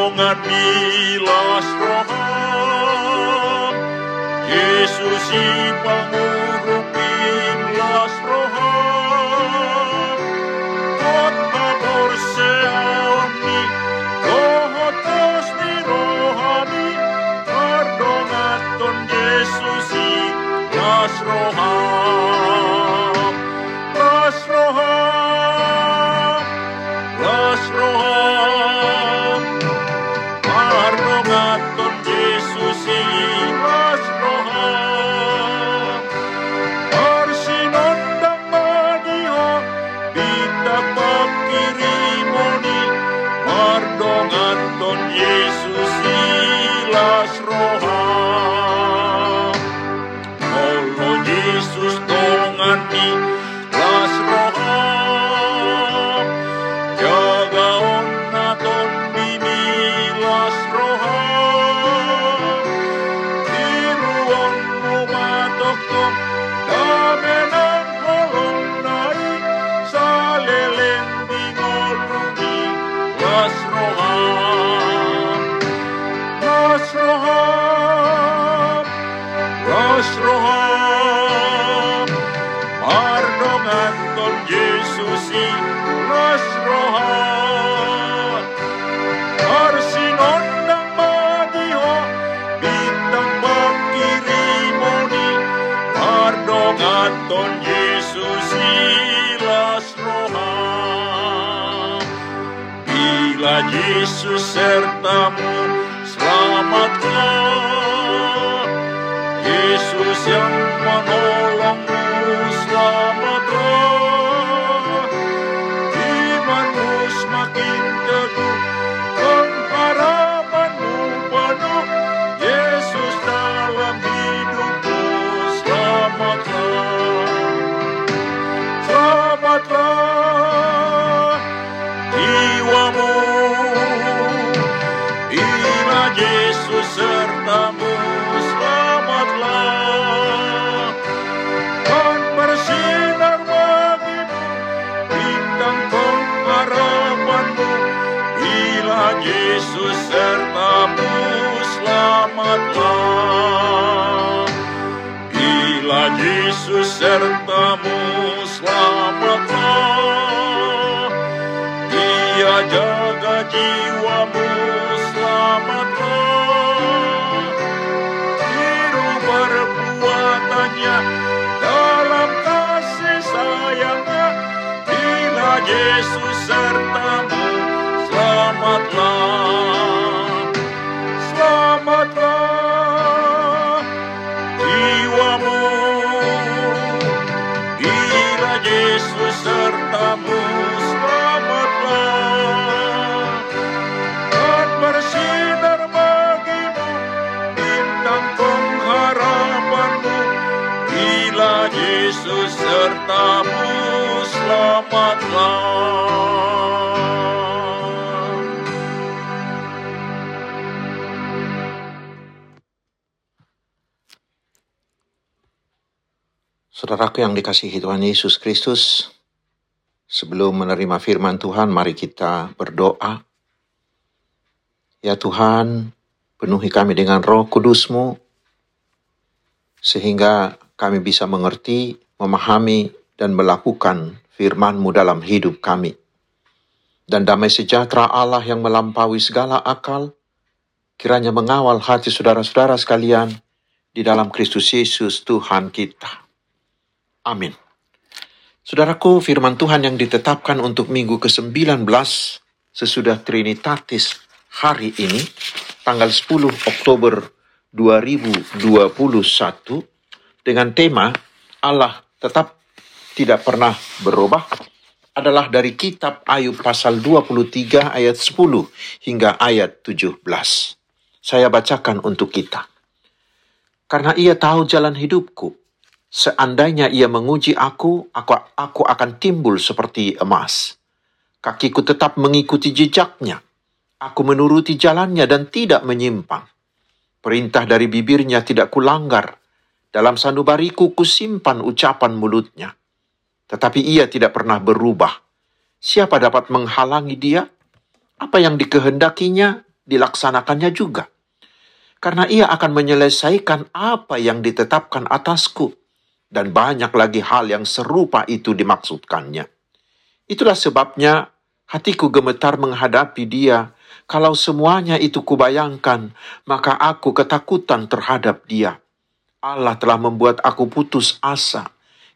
Dongan milas roha Yesus ipangurupin las roha Kota borseoni Kohotos ni rohani Kardongaton Yesus i las roha Las roham Mardongaton Yesus i Las roham Arsinondang madiho Bintang pakirimoni Mardongaton Yesus i Las roham Bila Yesus sertamu selamatlah Yesus yang menolongmu Yesus sertamu selamatlah Bila Yesus sertamu selamatlah Dia jaga jiwamu selamatlah Biru perbuatannya dalam kasih sayangnya. Bila Yesus sertamu selamatlah. Selamatlah. Jiwamu. Bila Yesus sertamu selamatlah. Yesus sertamu selamatlah Saudaraku yang dikasihi Tuhan Yesus Kristus, sebelum menerima firman Tuhan, mari kita berdoa. Ya Tuhan, penuhi kami dengan roh kudus-Mu, sehingga kami bisa mengerti, memahami, dan melakukan firman-Mu dalam hidup kami. Dan damai sejahtera Allah yang melampaui segala akal, kiranya mengawal hati saudara-saudara sekalian di dalam Kristus Yesus Tuhan kita. Amin. Saudaraku, firman Tuhan yang ditetapkan untuk minggu ke-19 sesudah Trinitatis hari ini, tanggal 10 Oktober 2021, dengan tema Allah tetap tidak pernah berubah, adalah dari kitab Ayub pasal 23 ayat 10 hingga ayat 17. Saya bacakan untuk kita. Karena ia tahu jalan hidupku, seandainya ia menguji aku, aku, aku akan timbul seperti emas. Kakiku tetap mengikuti jejaknya. Aku menuruti jalannya dan tidak menyimpang. Perintah dari bibirnya tidak kulanggar. Dalam sanubariku kusimpan ucapan mulutnya tetapi ia tidak pernah berubah. Siapa dapat menghalangi dia? Apa yang dikehendakinya dilaksanakannya juga. Karena ia akan menyelesaikan apa yang ditetapkan atasku. Dan banyak lagi hal yang serupa itu dimaksudkannya. Itulah sebabnya hatiku gemetar menghadapi dia. Kalau semuanya itu kubayangkan, maka aku ketakutan terhadap dia. Allah telah membuat aku putus asa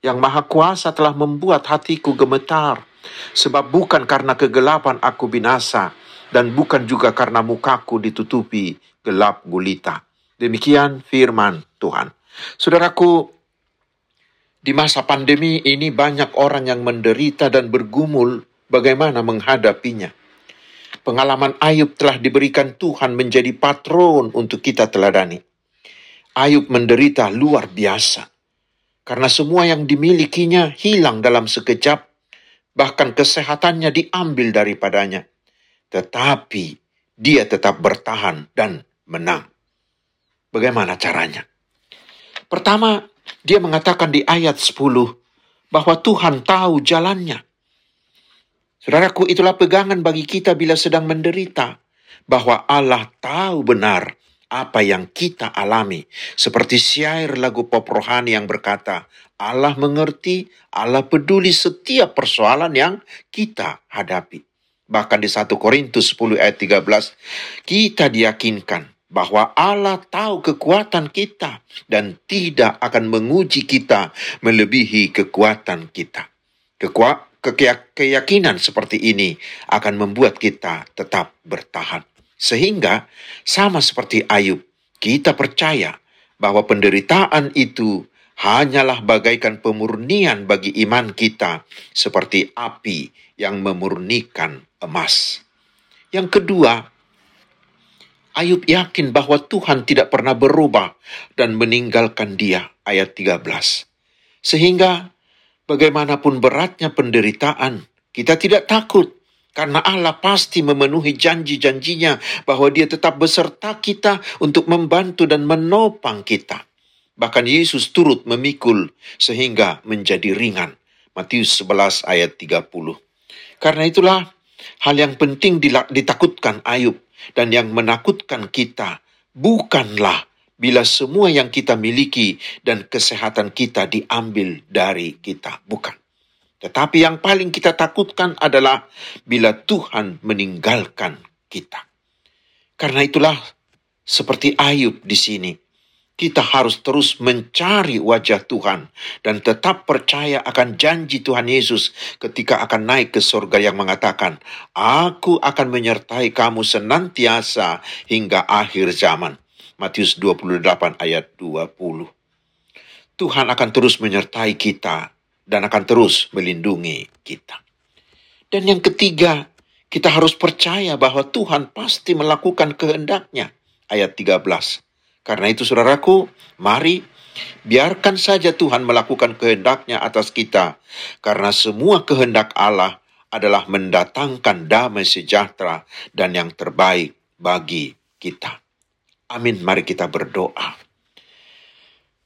yang Maha Kuasa telah membuat hatiku gemetar, sebab bukan karena kegelapan aku binasa, dan bukan juga karena mukaku ditutupi gelap gulita. Demikian firman Tuhan. Saudaraku, di masa pandemi ini banyak orang yang menderita dan bergumul bagaimana menghadapinya. Pengalaman Ayub telah diberikan Tuhan menjadi patron untuk kita teladani. Ayub menderita luar biasa karena semua yang dimilikinya hilang dalam sekejap, bahkan kesehatannya diambil daripadanya. Tetapi dia tetap bertahan dan menang. Bagaimana caranya? Pertama, dia mengatakan di ayat 10 bahwa Tuhan tahu jalannya. Saudaraku, itulah pegangan bagi kita bila sedang menderita, bahwa Allah tahu benar apa yang kita alami. Seperti syair lagu pop rohani yang berkata, Allah mengerti, Allah peduli setiap persoalan yang kita hadapi. Bahkan di 1 Korintus 10 ayat 13, kita diyakinkan bahwa Allah tahu kekuatan kita dan tidak akan menguji kita melebihi kekuatan kita. Kekua keyakinan seperti ini akan membuat kita tetap bertahan. Sehingga sama seperti Ayub, kita percaya bahwa penderitaan itu hanyalah bagaikan pemurnian bagi iman kita seperti api yang memurnikan emas. Yang kedua, Ayub yakin bahwa Tuhan tidak pernah berubah dan meninggalkan dia. Ayat 13. Sehingga bagaimanapun beratnya penderitaan, kita tidak takut karena Allah pasti memenuhi janji-janjinya bahwa dia tetap beserta kita untuk membantu dan menopang kita. Bahkan Yesus turut memikul sehingga menjadi ringan. Matius 11 ayat 30. Karena itulah hal yang penting ditakutkan Ayub dan yang menakutkan kita bukanlah bila semua yang kita miliki dan kesehatan kita diambil dari kita. Bukan. Tetapi yang paling kita takutkan adalah bila Tuhan meninggalkan kita. Karena itulah seperti Ayub di sini, kita harus terus mencari wajah Tuhan dan tetap percaya akan janji Tuhan Yesus ketika akan naik ke surga yang mengatakan, Aku akan menyertai kamu senantiasa hingga akhir zaman. Matius 28 ayat 20. Tuhan akan terus menyertai kita dan akan terus melindungi kita. Dan yang ketiga, kita harus percaya bahwa Tuhan pasti melakukan kehendaknya. Ayat 13. Karena itu saudaraku, mari biarkan saja Tuhan melakukan kehendaknya atas kita. Karena semua kehendak Allah adalah mendatangkan damai sejahtera dan yang terbaik bagi kita. Amin. Mari kita berdoa.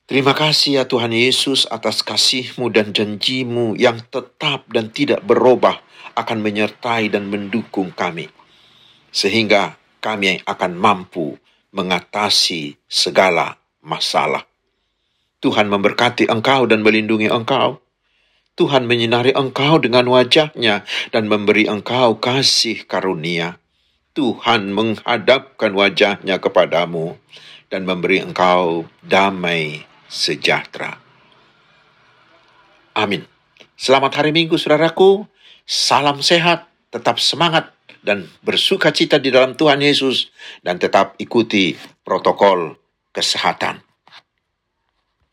Terima kasih ya Tuhan Yesus atas kasih-Mu dan janji-Mu yang tetap dan tidak berubah akan menyertai dan mendukung kami. Sehingga kami akan mampu mengatasi segala masalah. Tuhan memberkati engkau dan melindungi engkau. Tuhan menyinari engkau dengan wajahnya dan memberi engkau kasih karunia. Tuhan menghadapkan wajahnya kepadamu dan memberi engkau damai sejahtera. Amin. Selamat hari Minggu, saudaraku. Salam sehat, tetap semangat, dan bersuka cita di dalam Tuhan Yesus, dan tetap ikuti protokol kesehatan.